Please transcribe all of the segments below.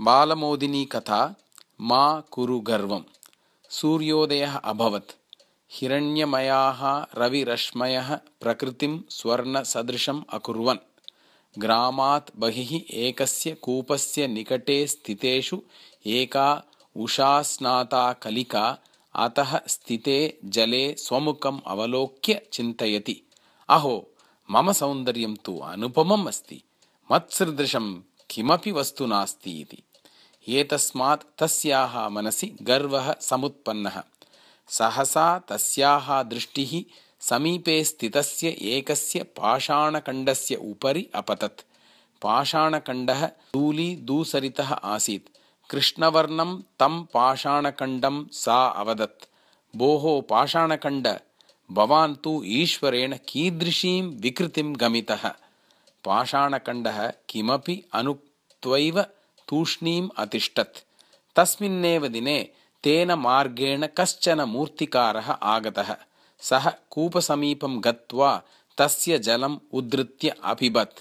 बालमोदिनी कथा मा कुरु गर्वं सूर्योदयः अभवत्। हिरण्यमयाः रविरश्मयः प्रकृतिं स्वर्णसदृशम् अकुर्वन्। ग्रामात् बहिः एकस्य कूपस्य निकटे स्थितेषु एका उषास्नाता कलिका अतः स्थिते जले स्वमुखम् अवलोक्य चिन्तयति। अहो मम सौन्दर्यं तु अनुपमम् अस्ति। मत्सदृशं किमपि वस्तु नास्ति इति एतस्मात् तस्याः मनसि गर्वः समुत्पन्नः। सहसा तस्याः दृष्टिः समीपे स्थितस्य एकस्य पाषाणखण्डस्य उपरि अपतत्। पाषाणखण्डः धूलीदूसरितः आसीत्। कृष्णवर्णं तं पाषाणखण्डं सा अवदत्। भोः पाषाणखण्ड भवान् तु ईश्वरेण कीदृशीं विकृतिं गमितः। पाषाणखण्डः किमपि अनुक्त्वैव तूष्णीम् अतिष्ठत्। तस्मिन्नेव दिने तेन मार्गेण कश्चन मूर्तिकारः आगतः। सः कूपसमीपं गत्वा तस्य जलम् उद्धृत्य अपिबत्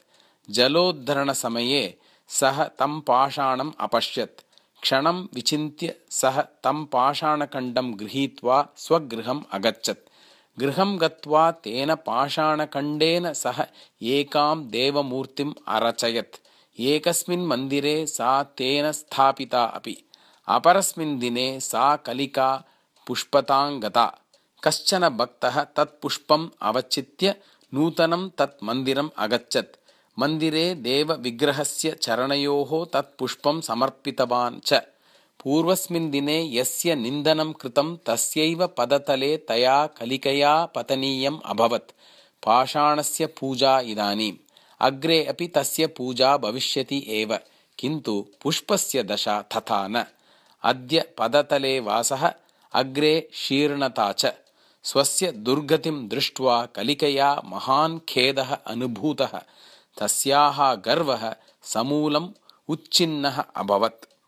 जलोद्धरणसमये सः तं पाषाणम् अपश्यत्। क्षणं विचिन्त्य सः तं पाषाणखण्डं गृहीत्वा स्वगृहम् अगच्छत्। गृहं गत्वा तेन पाषाणखण्डेन सह एकां देवमूर्तिम् अरचयत् एकस्मिन् मन्दिरे सा तेन स्थापिता अपि। अपरस्मिन् दिने सा कलिका पुष्पताङ्गता कश्चन भक्तः तत् पुष्पम् अवचित्य नूतनं तत् मन्दिरम् अगच्छत् मन्दिरे देवविग्रहस्य चरणयोः तत् पुष्पं समर्पितवान् च पूर्वस्मिन् दिने यस्य निन्दनं कृतं तस्यैव पदतले तया कलिकया पतनीयम् अभवत् पाषाणस्य पूजा इदानीम् अग्रे अपि तस्य पूजा भविष्यति एव किन्तु पुष्पस्य दशा तथा न। अद्य पदतले वासः अग्रे शीर्णता च। स्वस्य दुर्गतिं दृष्ट्वा कलिकया महान् खेदः अनुभूतः। तस्याः गर्वः समूलम् उच्छिन्नः अभवत्